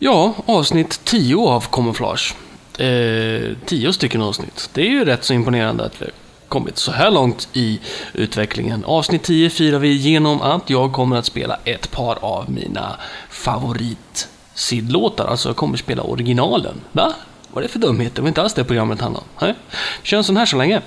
Ja, avsnitt 10 av Camouflage. Eh, 10 stycken avsnitt. Det är ju rätt så imponerande att vi har kommit så här långt i utvecklingen. Avsnitt 10 firar vi genom att jag kommer att spela ett par av mina favorit sidlåtar. Alltså jag kommer att spela originalen. Va? Vad är det för dumhet? Det var inte alls det programmet handlade om. Nej. Kör en sån här så länge.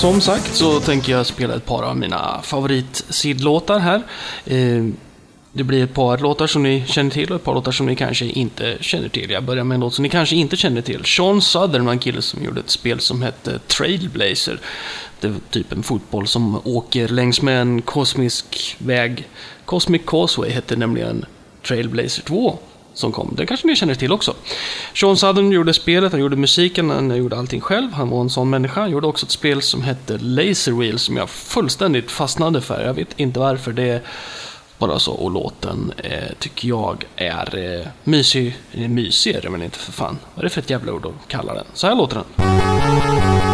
Som sagt så tänker jag spela ett par av mina favorit-sidlåtar här. Eh, det blir ett par låtar som ni känner till och ett par låtar som ni kanske inte känner till. Jag börjar med en låt som ni kanske inte känner till. Sean Southern var en kille som gjorde ett spel som hette Trailblazer. Det var typ en fotboll som åker längs med en kosmisk väg. Cosmic Causeway hette nämligen Trailblazer 2 som kom. Det kanske ni känner till också. Sean Southern gjorde spelet, han gjorde musiken, han gjorde allting själv. Han var en sån människa. Han gjorde också ett spel som hette Laser Wheel som jag fullständigt fastnade för. Jag vet inte varför. Det är bara så. Och låten eh, tycker jag är eh, mysig. Eh, mysig är det men inte för fan. Vad är det för ett jävla ord att kalla den? Så här låter den.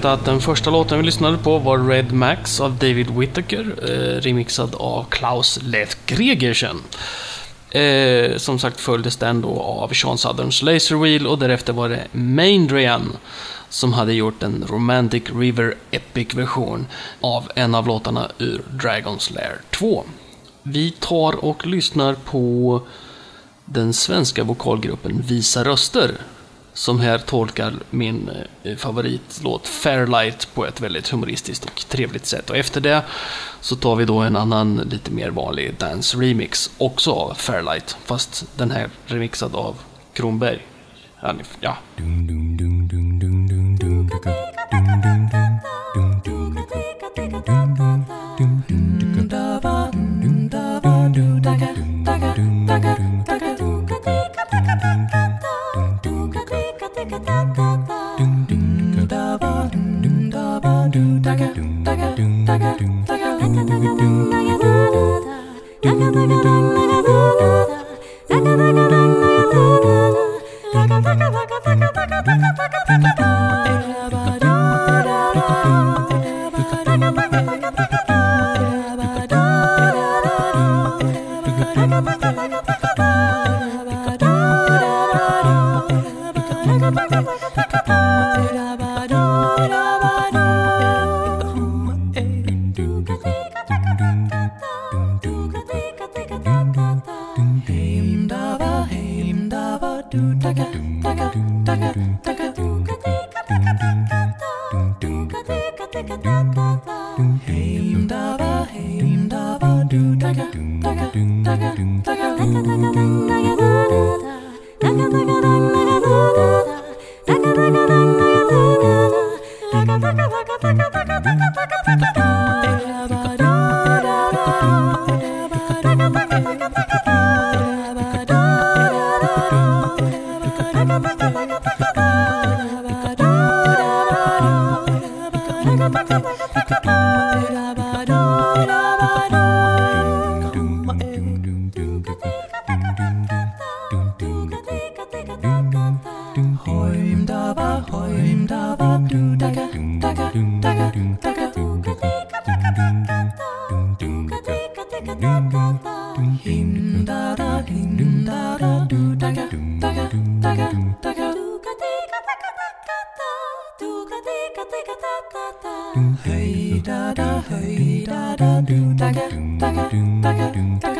Berätta att den första låten vi lyssnade på var Red Max av David Whittaker, eh, remixad av Klaus Leth Gregersen. Eh, som sagt följdes den då av Sean Southerns Laser Wheel och därefter var det Maindrian som hade gjort en Romantic River Epic-version av en av låtarna ur Dragon's Lair 2. Vi tar och lyssnar på den svenska vokalgruppen Visa Röster som här tolkar min eh, favoritlåt Fairlight på ett väldigt humoristiskt och trevligt sätt. Och efter det så tar vi då en annan lite mer vanlig dance remix, också av Fairlight, fast den här remixad av Kronberg. Ja. Dun. da da da da da da da da da da da ga da ga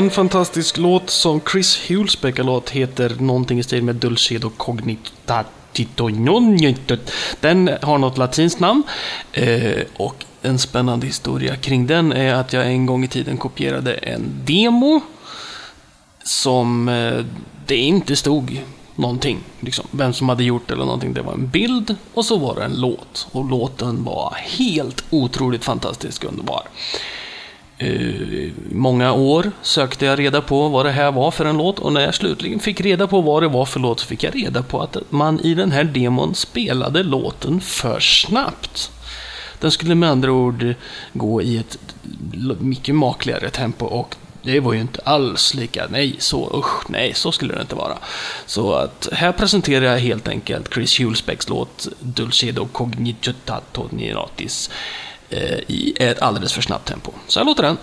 En fantastisk låt som Chris Hulsbeck har låt heter någonting i stil med Dulcedo Cognitatito. Den har något latinskt namn. Eh, och en spännande historia kring den är att jag en gång i tiden kopierade en demo som eh, det inte stod någonting. Liksom, vem som hade gjort det eller någonting. Det var en bild och så var det en låt. Och låten var helt otroligt fantastisk underbar. Uh, många år sökte jag reda på vad det här var för en låt och när jag slutligen fick reda på vad det var för låt så fick jag reda på att man i den här demon spelade låten för snabbt. Den skulle med andra ord gå i ett mycket makligare tempo och det var ju inte alls lika, nej, så, usch, nej, så skulle det inte vara. Så att här presenterar jag helt enkelt Chris Hulsbecks låt Dulcedo Cognitato Niratis Eh, i ett alldeles för snabbt tempo. Så här låter den.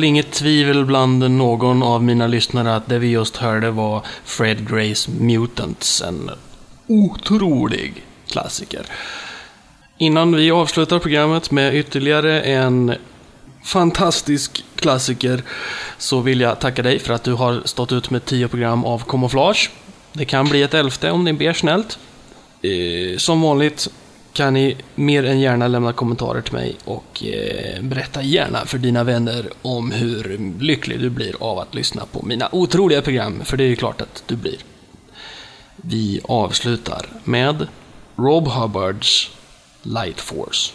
Väl inget tvivel bland någon av mina lyssnare att det vi just hörde var Fred Grays Mutants, en otrolig klassiker. Innan vi avslutar programmet med ytterligare en fantastisk klassiker så vill jag tacka dig för att du har stått ut med tio program av Camouflage. Det kan bli ett elfte om ni ber snällt. Eh, som vanligt kan ni mer än gärna lämna kommentarer till mig och eh, berätta gärna för dina vänner om hur lycklig du blir av att lyssna på mina otroliga program, för det är ju klart att du blir. Vi avslutar med Rob Hubbards Light Force.